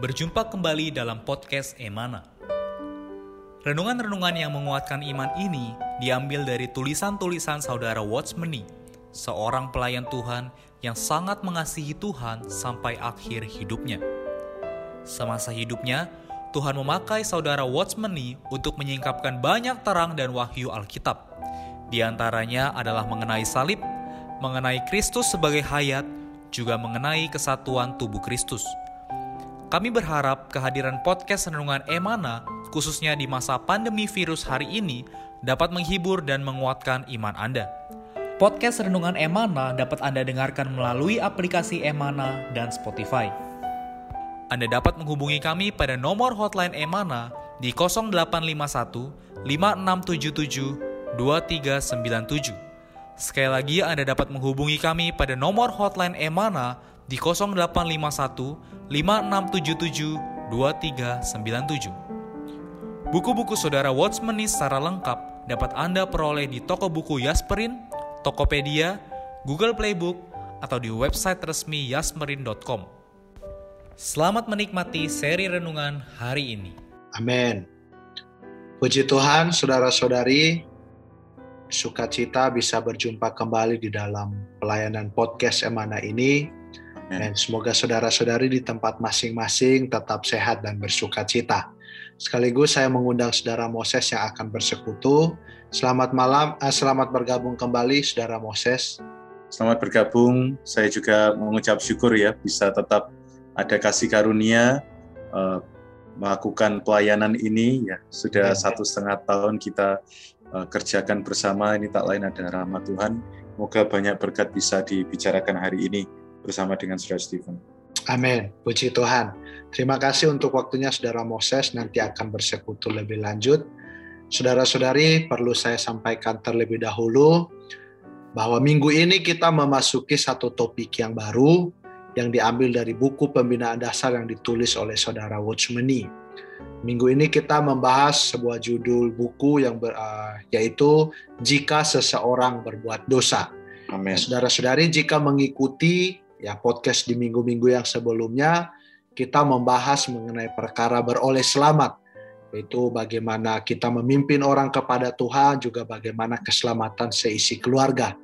Berjumpa kembali dalam podcast Emana. Renungan-renungan yang menguatkan iman ini diambil dari tulisan-tulisan saudara Watchmeni, seorang pelayan Tuhan yang sangat mengasihi Tuhan sampai akhir hidupnya. Semasa hidupnya, Tuhan memakai saudara Watchmeni untuk menyingkapkan banyak terang dan wahyu Alkitab. Di antaranya adalah mengenai salib, mengenai Kristus sebagai hayat, juga mengenai kesatuan tubuh Kristus – kami berharap kehadiran podcast Renungan Emana, khususnya di masa pandemi virus hari ini, dapat menghibur dan menguatkan iman Anda. Podcast Renungan Emana dapat Anda dengarkan melalui aplikasi Emana dan Spotify. Anda dapat menghubungi kami pada nomor hotline Emana di 0851 5677 2397. Sekali lagi Anda dapat menghubungi kami pada nomor hotline Emana di 0851 5677 2397. Buku-buku saudara Watchmeni secara lengkap dapat Anda peroleh di toko buku Yasmerin, Tokopedia, Google Playbook, atau di website resmi yasmerin.com. Selamat menikmati seri renungan hari ini. Amin. Puji Tuhan, saudara-saudari, sukacita bisa berjumpa kembali di dalam pelayanan podcast Emana ini dan semoga saudara-saudari di tempat masing-masing tetap sehat dan bersuka cita. Sekaligus saya mengundang saudara Moses yang akan bersekutu. Selamat malam, eh, selamat bergabung kembali saudara Moses. Selamat bergabung. Saya juga mengucap syukur ya bisa tetap ada kasih karunia uh, melakukan pelayanan ini ya sudah satu setengah tahun kita kerjakan bersama ini tak lain ada rahmat Tuhan. Semoga banyak berkat bisa dibicarakan hari ini bersama dengan Saudara Stephen. Amin. Puji Tuhan. Terima kasih untuk waktunya Saudara Moses. Nanti akan bersekutu lebih lanjut. Saudara-saudari, perlu saya sampaikan terlebih dahulu bahwa minggu ini kita memasuki satu topik yang baru yang diambil dari buku pembinaan dasar yang ditulis oleh Saudara Watchmeni. Minggu ini kita membahas sebuah judul buku yang ber, uh, yaitu Jika Seseorang Berbuat Dosa. Amin. Saudara-saudari, jika mengikuti ya podcast di minggu-minggu yang sebelumnya kita membahas mengenai perkara beroleh selamat yaitu bagaimana kita memimpin orang kepada Tuhan juga bagaimana keselamatan seisi keluarga.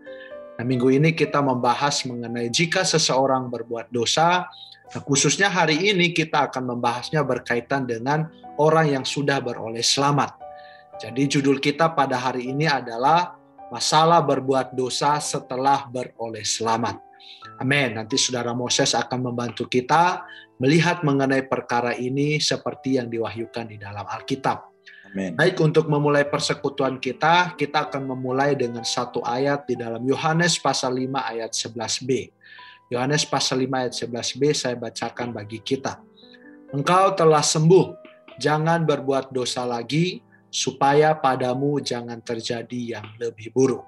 Nah, minggu ini kita membahas mengenai jika seseorang berbuat dosa, nah, khususnya hari ini kita akan membahasnya berkaitan dengan orang yang sudah beroleh selamat. Jadi judul kita pada hari ini adalah masalah berbuat dosa setelah beroleh selamat. Amin. Nanti saudara Moses akan membantu kita melihat mengenai perkara ini seperti yang diwahyukan di dalam Alkitab. Amin. Baik, untuk memulai persekutuan kita, kita akan memulai dengan satu ayat di dalam Yohanes pasal 5 ayat 11b. Yohanes pasal 5 ayat 11b saya bacakan bagi kita. Engkau telah sembuh, jangan berbuat dosa lagi, supaya padamu jangan terjadi yang lebih buruk.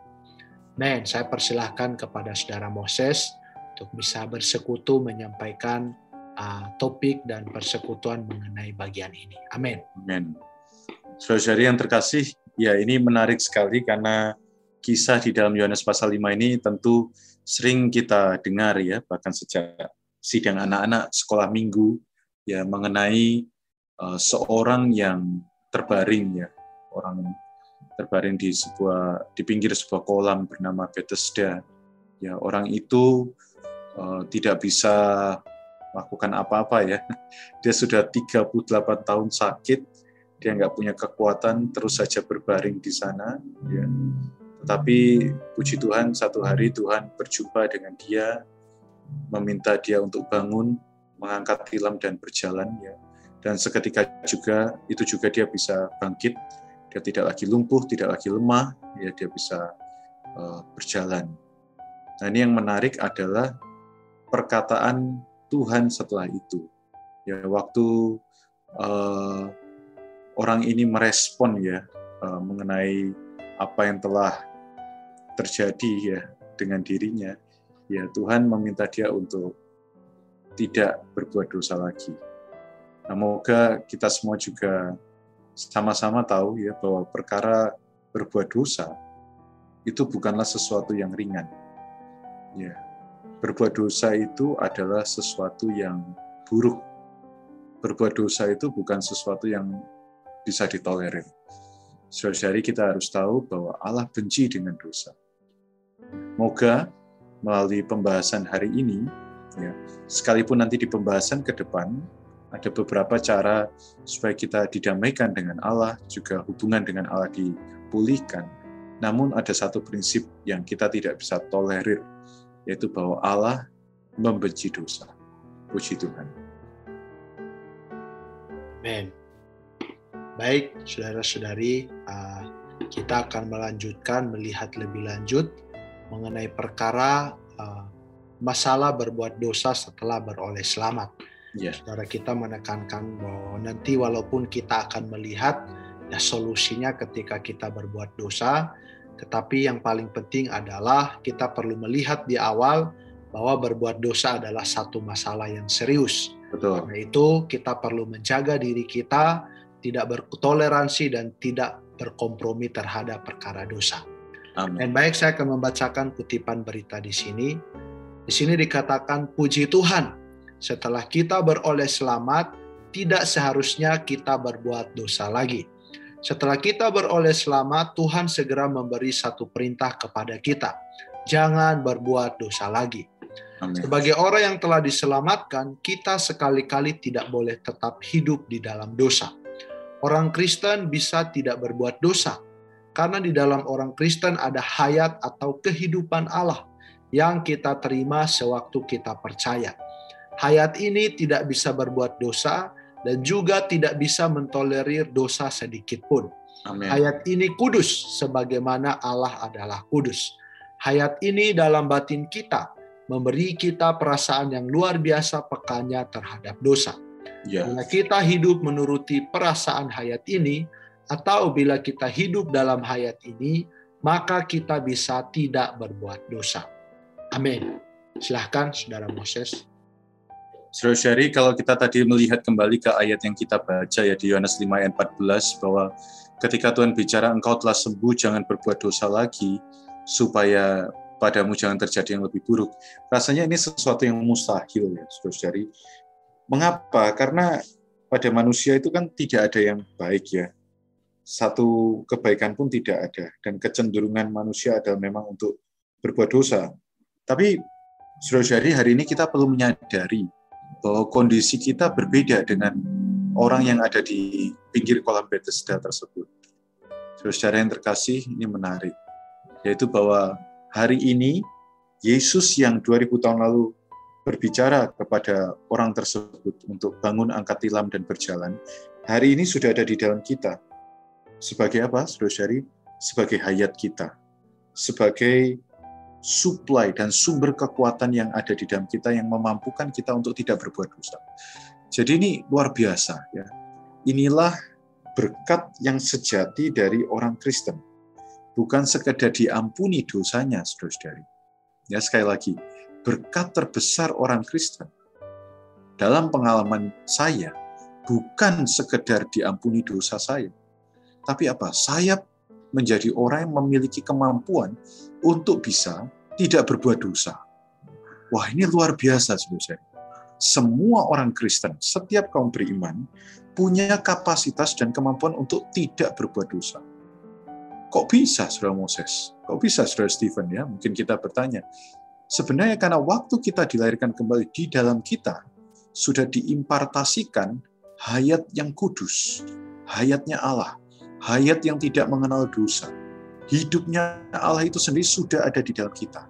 Men, saya persilahkan kepada saudara Moses untuk bisa bersekutu menyampaikan uh, topik dan persekutuan mengenai bagian ini. Amin. Amin. Saudari yang terkasih, ya ini menarik sekali karena kisah di dalam Yohanes pasal 5 ini tentu sering kita dengar ya, bahkan sejak sidang anak-anak sekolah minggu ya mengenai uh, seorang yang terbaring ya, orang terbaring di sebuah di pinggir sebuah kolam bernama Bethesda. Ya, orang itu uh, tidak bisa melakukan apa-apa ya. Dia sudah 38 tahun sakit, dia nggak punya kekuatan, terus saja berbaring di sana. Ya. Tetapi puji Tuhan, satu hari Tuhan berjumpa dengan dia, meminta dia untuk bangun, mengangkat tilam dan berjalan. Ya. Dan seketika juga, itu juga dia bisa bangkit dia tidak lagi lumpuh, tidak lagi lemah, ya dia bisa uh, berjalan. Nah ini yang menarik adalah perkataan Tuhan setelah itu. Ya waktu uh, orang ini merespon ya uh, mengenai apa yang telah terjadi ya dengan dirinya, ya Tuhan meminta dia untuk tidak berbuat dosa lagi. Nah, moga kita semua juga sama-sama tahu ya bahwa perkara berbuat dosa itu bukanlah sesuatu yang ringan. Ya, berbuat dosa itu adalah sesuatu yang buruk. Berbuat dosa itu bukan sesuatu yang bisa ditolerir. Saudari kita harus tahu bahwa Allah benci dengan dosa. Moga melalui pembahasan hari ini, ya, sekalipun nanti di pembahasan ke depan, ada beberapa cara supaya kita didamaikan dengan Allah, juga hubungan dengan Allah dipulihkan. Namun ada satu prinsip yang kita tidak bisa tolerir, yaitu bahwa Allah membenci dosa. Puji Tuhan. Amin. Baik, saudara-saudari, uh, kita akan melanjutkan melihat lebih lanjut mengenai perkara uh, masalah berbuat dosa setelah beroleh selamat. Yeah. Saudara kita menekankan bahwa nanti walaupun kita akan melihat ya solusinya ketika kita berbuat dosa, tetapi yang paling penting adalah kita perlu melihat di awal bahwa berbuat dosa adalah satu masalah yang serius. Betul. Karena itu kita perlu menjaga diri kita tidak bertoleransi dan tidak berkompromi terhadap perkara dosa. Amin. Dan baik saya akan membacakan kutipan berita di sini. Di sini dikatakan puji Tuhan, setelah kita beroleh selamat, tidak seharusnya kita berbuat dosa lagi. Setelah kita beroleh selamat, Tuhan segera memberi satu perintah kepada kita. Jangan berbuat dosa lagi. Amin. Sebagai orang yang telah diselamatkan, kita sekali-kali tidak boleh tetap hidup di dalam dosa. Orang Kristen bisa tidak berbuat dosa, karena di dalam orang Kristen ada hayat atau kehidupan Allah yang kita terima sewaktu kita percaya. Hayat ini tidak bisa berbuat dosa dan juga tidak bisa mentolerir dosa sedikit pun. Hayat ini kudus sebagaimana Allah adalah kudus. Hayat ini dalam batin kita memberi kita perasaan yang luar biasa pekanya terhadap dosa. Yeah. Bila kita hidup menuruti perasaan hayat ini, atau bila kita hidup dalam hayat ini, maka kita bisa tidak berbuat dosa. Amin. Silahkan, Saudara Moses. Saudara Syari, kalau kita tadi melihat kembali ke ayat yang kita baca ya di Yohanes 5 ayat 14, bahwa ketika Tuhan bicara, engkau telah sembuh, jangan berbuat dosa lagi, supaya padamu jangan terjadi yang lebih buruk. Rasanya ini sesuatu yang mustahil ya, saudara Syari. Mengapa? Karena pada manusia itu kan tidak ada yang baik ya. Satu kebaikan pun tidak ada. Dan kecenderungan manusia adalah memang untuk berbuat dosa. Tapi saudara hari ini kita perlu menyadari bahwa kondisi kita berbeda dengan orang yang ada di pinggir kolam Bethesda tersebut. Saudara yang terkasih, ini menarik. Yaitu bahwa hari ini Yesus yang 2000 tahun lalu berbicara kepada orang tersebut untuk bangun angkat tilam dan berjalan, hari ini sudah ada di dalam kita. Sebagai apa, saudara Sebagai hayat kita. Sebagai supply dan sumber kekuatan yang ada di dalam kita yang memampukan kita untuk tidak berbuat dosa. Jadi ini luar biasa ya. Inilah berkat yang sejati dari orang Kristen. Bukan sekedar diampuni dosanya, saudara-saudari. Ya sekali lagi, berkat terbesar orang Kristen dalam pengalaman saya bukan sekedar diampuni dosa saya, tapi apa? Saya menjadi orang yang memiliki kemampuan untuk bisa tidak berbuat dosa. Wah, ini luar biasa sebenarnya. Semua orang Kristen, setiap kaum beriman, punya kapasitas dan kemampuan untuk tidak berbuat dosa. Kok bisa, Saudara Moses? Kok bisa, Saudara Stephen? Ya, mungkin kita bertanya, Sebenarnya karena waktu kita dilahirkan kembali di dalam kita, sudah diimpartasikan hayat yang kudus, hayatnya Allah, hayat yang tidak mengenal dosa. Hidupnya Allah itu sendiri sudah ada di dalam kita.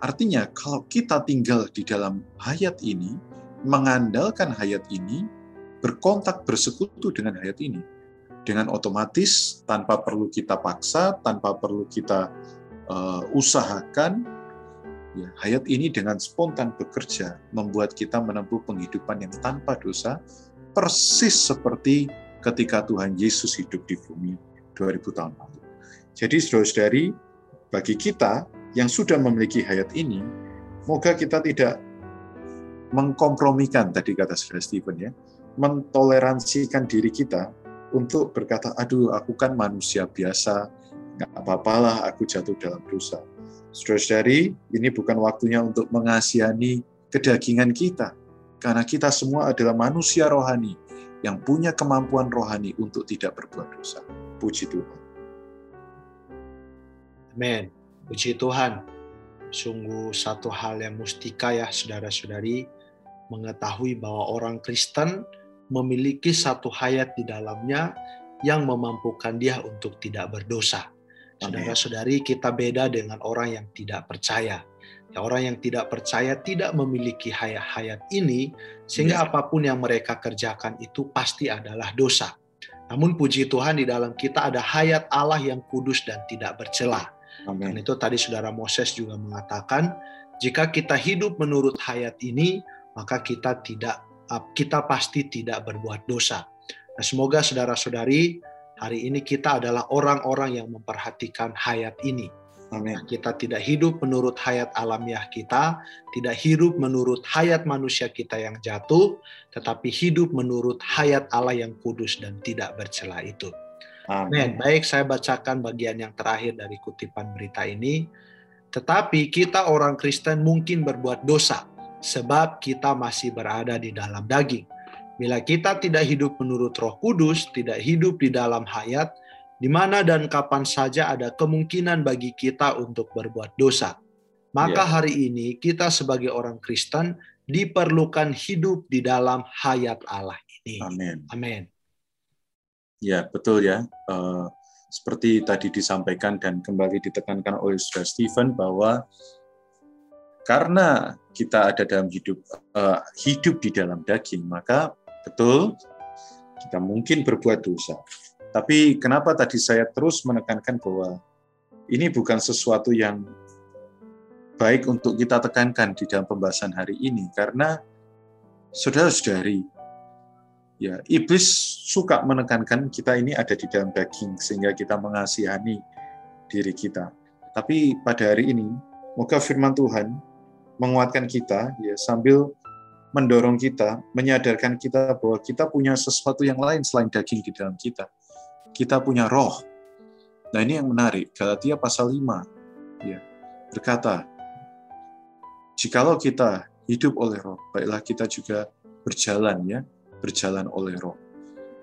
Artinya kalau kita tinggal di dalam hayat ini, mengandalkan hayat ini, berkontak bersekutu dengan hayat ini, dengan otomatis tanpa perlu kita paksa, tanpa perlu kita uh, usahakan, Ya, hayat ini dengan spontan bekerja membuat kita menempuh penghidupan yang tanpa dosa, persis seperti ketika Tuhan Yesus hidup di bumi 2000 tahun lalu. Jadi saudara-saudari, bagi kita yang sudah memiliki hayat ini, moga kita tidak mengkompromikan tadi kata saudara Stephen ya, mentoleransikan diri kita untuk berkata, aduh aku kan manusia biasa, nggak apa-apalah aku jatuh dalam dosa Saudara-saudari, ini bukan waktunya untuk mengasihani kedagingan kita. Karena kita semua adalah manusia rohani yang punya kemampuan rohani untuk tidak berbuat dosa. Puji Tuhan. Amin. Puji Tuhan. Sungguh satu hal yang mustika ya saudara-saudari mengetahui bahwa orang Kristen memiliki satu hayat di dalamnya yang memampukan dia untuk tidak berdosa. Saudara-saudari, kita beda dengan orang yang tidak percaya. Ya, orang yang tidak percaya tidak memiliki hayat-hayat ini, sehingga yes. apa pun yang mereka kerjakan itu pasti adalah dosa. Namun puji Tuhan di dalam kita ada hayat Allah yang kudus dan tidak bercela. Dan itu tadi saudara Moses juga mengatakan, jika kita hidup menurut hayat ini, maka kita tidak kita pasti tidak berbuat dosa. Nah, semoga saudara-saudari hari ini kita adalah orang-orang yang memperhatikan hayat ini. Amin. Kita tidak hidup menurut hayat alamiah kita, tidak hidup menurut hayat manusia kita yang jatuh, tetapi hidup menurut hayat Allah yang kudus dan tidak bercela itu. Amin. Baik, saya bacakan bagian yang terakhir dari kutipan berita ini. Tetapi kita orang Kristen mungkin berbuat dosa, sebab kita masih berada di dalam daging. Bila kita tidak hidup menurut Roh Kudus, tidak hidup di dalam hayat, di mana dan kapan saja ada kemungkinan bagi kita untuk berbuat dosa. Maka yeah. hari ini kita sebagai orang Kristen diperlukan hidup di dalam hayat Allah ini. Amin. Amin. Ya, betul ya. Uh, seperti tadi disampaikan dan kembali ditekankan oleh Saudara Stephen bahwa karena kita ada dalam hidup uh, hidup di dalam daging, maka betul kita mungkin berbuat dosa. Tapi kenapa tadi saya terus menekankan bahwa ini bukan sesuatu yang baik untuk kita tekankan di dalam pembahasan hari ini karena saudara-saudari ya iblis suka menekankan kita ini ada di dalam daging sehingga kita mengasihani diri kita. Tapi pada hari ini, moga firman Tuhan menguatkan kita ya sambil mendorong kita, menyadarkan kita bahwa kita punya sesuatu yang lain selain daging di dalam kita. Kita punya roh. Nah, ini yang menarik. Galatia pasal 5 ya, berkata, jikalau kita hidup oleh roh, baiklah kita juga berjalan ya, berjalan oleh roh.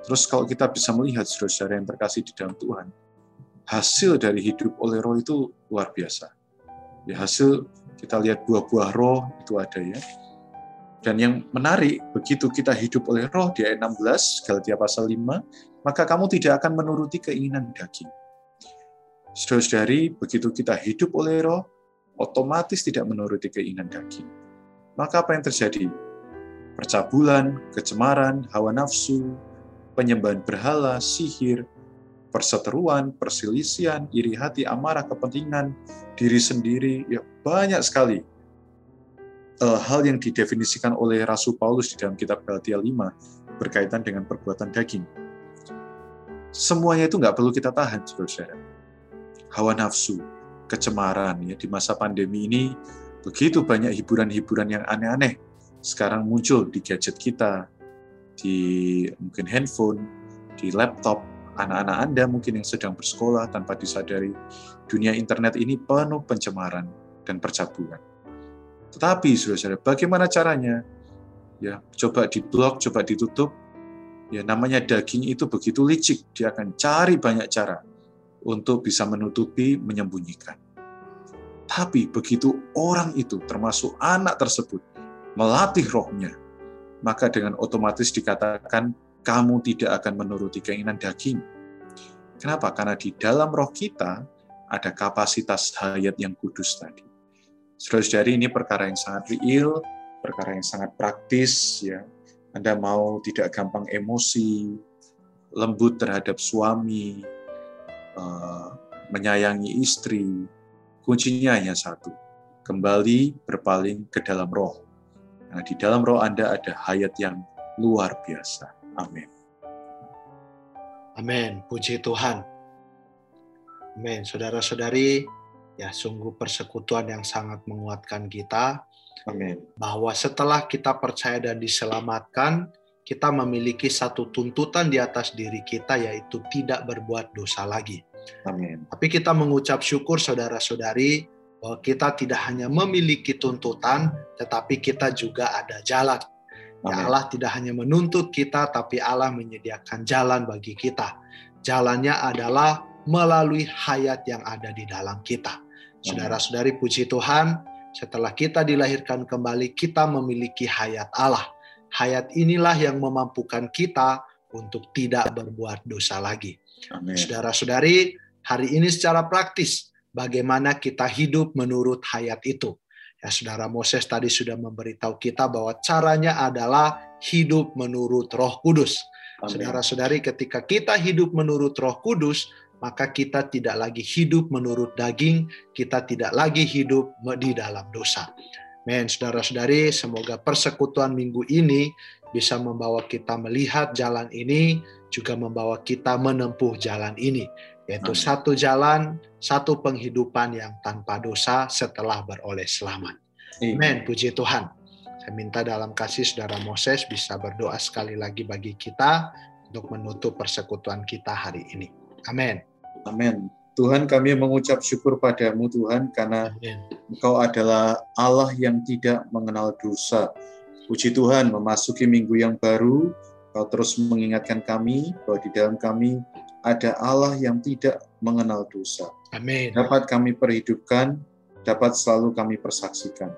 Terus kalau kita bisa melihat saudara-saudara yang terkasih di dalam Tuhan, hasil dari hidup oleh roh itu luar biasa. Ya, hasil kita lihat buah-buah roh itu ada ya. Dan yang menarik, begitu kita hidup oleh roh di ayat 16, Galatia pasal 5, maka kamu tidak akan menuruti keinginan daging. Saudara-saudari, begitu kita hidup oleh roh, otomatis tidak menuruti keinginan daging. Maka apa yang terjadi? Percabulan, kecemaran, hawa nafsu, penyembahan berhala, sihir, perseteruan, perselisihan, iri hati, amarah, kepentingan, diri sendiri, ya banyak sekali uh, hal yang didefinisikan oleh Rasul Paulus di dalam kitab Galatia 5 berkaitan dengan perbuatan daging. Semuanya itu nggak perlu kita tahan, saudara Hawa nafsu, kecemaran, ya di masa pandemi ini begitu banyak hiburan-hiburan yang aneh-aneh sekarang muncul di gadget kita, di mungkin handphone, di laptop, anak-anak Anda mungkin yang sedang bersekolah tanpa disadari dunia internet ini penuh pencemaran dan percabulan. Tetapi saudara-saudara, bagaimana caranya? Ya, coba diblok, coba ditutup. Ya, namanya daging itu begitu licik, dia akan cari banyak cara untuk bisa menutupi, menyembunyikan. Tapi begitu orang itu, termasuk anak tersebut, melatih rohnya, maka dengan otomatis dikatakan kamu tidak akan menuruti keinginan daging. Kenapa? Karena di dalam roh kita ada kapasitas hayat yang kudus tadi. Saudara-saudari ini perkara yang sangat real, perkara yang sangat praktis ya. Anda mau tidak gampang emosi, lembut terhadap suami, eh, menyayangi istri, kuncinya hanya satu, kembali berpaling ke dalam roh. Nah, di dalam roh Anda ada hayat yang luar biasa. Amin. Amin. Puji Tuhan. Amin. Saudara-saudari, ya sungguh persekutuan yang sangat menguatkan kita. Amin. Bahwa setelah kita percaya dan diselamatkan, kita memiliki satu tuntutan di atas diri kita yaitu tidak berbuat dosa lagi. Amin. Tapi kita mengucap syukur saudara-saudari bahwa kita tidak hanya memiliki tuntutan, tetapi kita juga ada jalan. Ya. Allah tidak hanya menuntut kita, tapi Allah menyediakan jalan bagi kita. Jalannya adalah melalui hayat yang ada di dalam kita. Saudara-saudari puji Tuhan, setelah kita dilahirkan kembali, kita memiliki hayat Allah. Hayat inilah yang memampukan kita untuk tidak berbuat dosa lagi. Amin. Saudara-saudari, hari ini secara praktis, bagaimana kita hidup menurut hayat itu. Ya, Saudara Moses tadi sudah memberitahu kita bahwa caranya adalah hidup menurut Roh Kudus. Saudara-saudari, ketika kita hidup menurut Roh Kudus, maka kita tidak lagi hidup menurut daging, kita tidak lagi hidup di dalam dosa. Men, saudara-saudari, semoga persekutuan minggu ini bisa membawa kita melihat jalan ini, juga membawa kita menempuh jalan ini, yaitu Amin. satu jalan, satu penghidupan yang tanpa dosa setelah beroleh selamat. Amin, puji Tuhan. Saya minta dalam kasih saudara Moses bisa berdoa sekali lagi bagi kita untuk menutup persekutuan kita hari ini. Amin. Amin. Tuhan kami mengucap syukur padamu Tuhan karena Amin. Engkau adalah Allah yang tidak mengenal dosa. Puji Tuhan, memasuki minggu yang baru, Kau terus mengingatkan kami bahwa di dalam kami ada Allah yang tidak mengenal dosa. Amin. Dapat kami perhidupkan, dapat selalu kami persaksikan.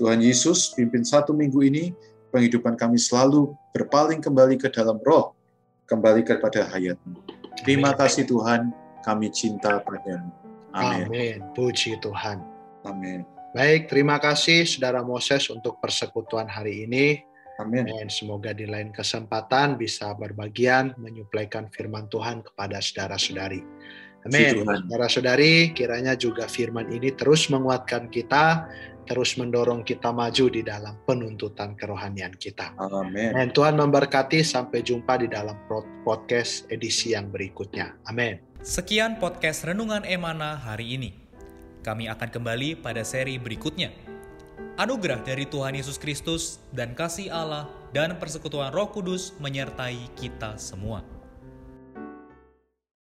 Tuhan Yesus, pimpin satu minggu ini, penghidupan kami selalu berpaling kembali ke dalam roh, kembali kepada hayatmu. Terima kasih Tuhan, kami cinta padamu. Amin. Amin. Puji Tuhan. Amin. Baik, terima kasih saudara Moses untuk persekutuan hari ini. Amin. Dan semoga di lain kesempatan bisa berbagian menyuplaikan firman Tuhan kepada saudara-saudari. Amin. Saudara-saudari, kiranya juga firman ini terus menguatkan kita, terus mendorong kita maju di dalam penuntutan kerohanian kita. Amin. Dan Tuhan memberkati sampai jumpa di dalam podcast edisi yang berikutnya. Amin. Sekian podcast Renungan Emana hari ini. Kami akan kembali pada seri berikutnya. Anugerah dari Tuhan Yesus Kristus dan kasih Allah dan persekutuan Roh Kudus menyertai kita semua.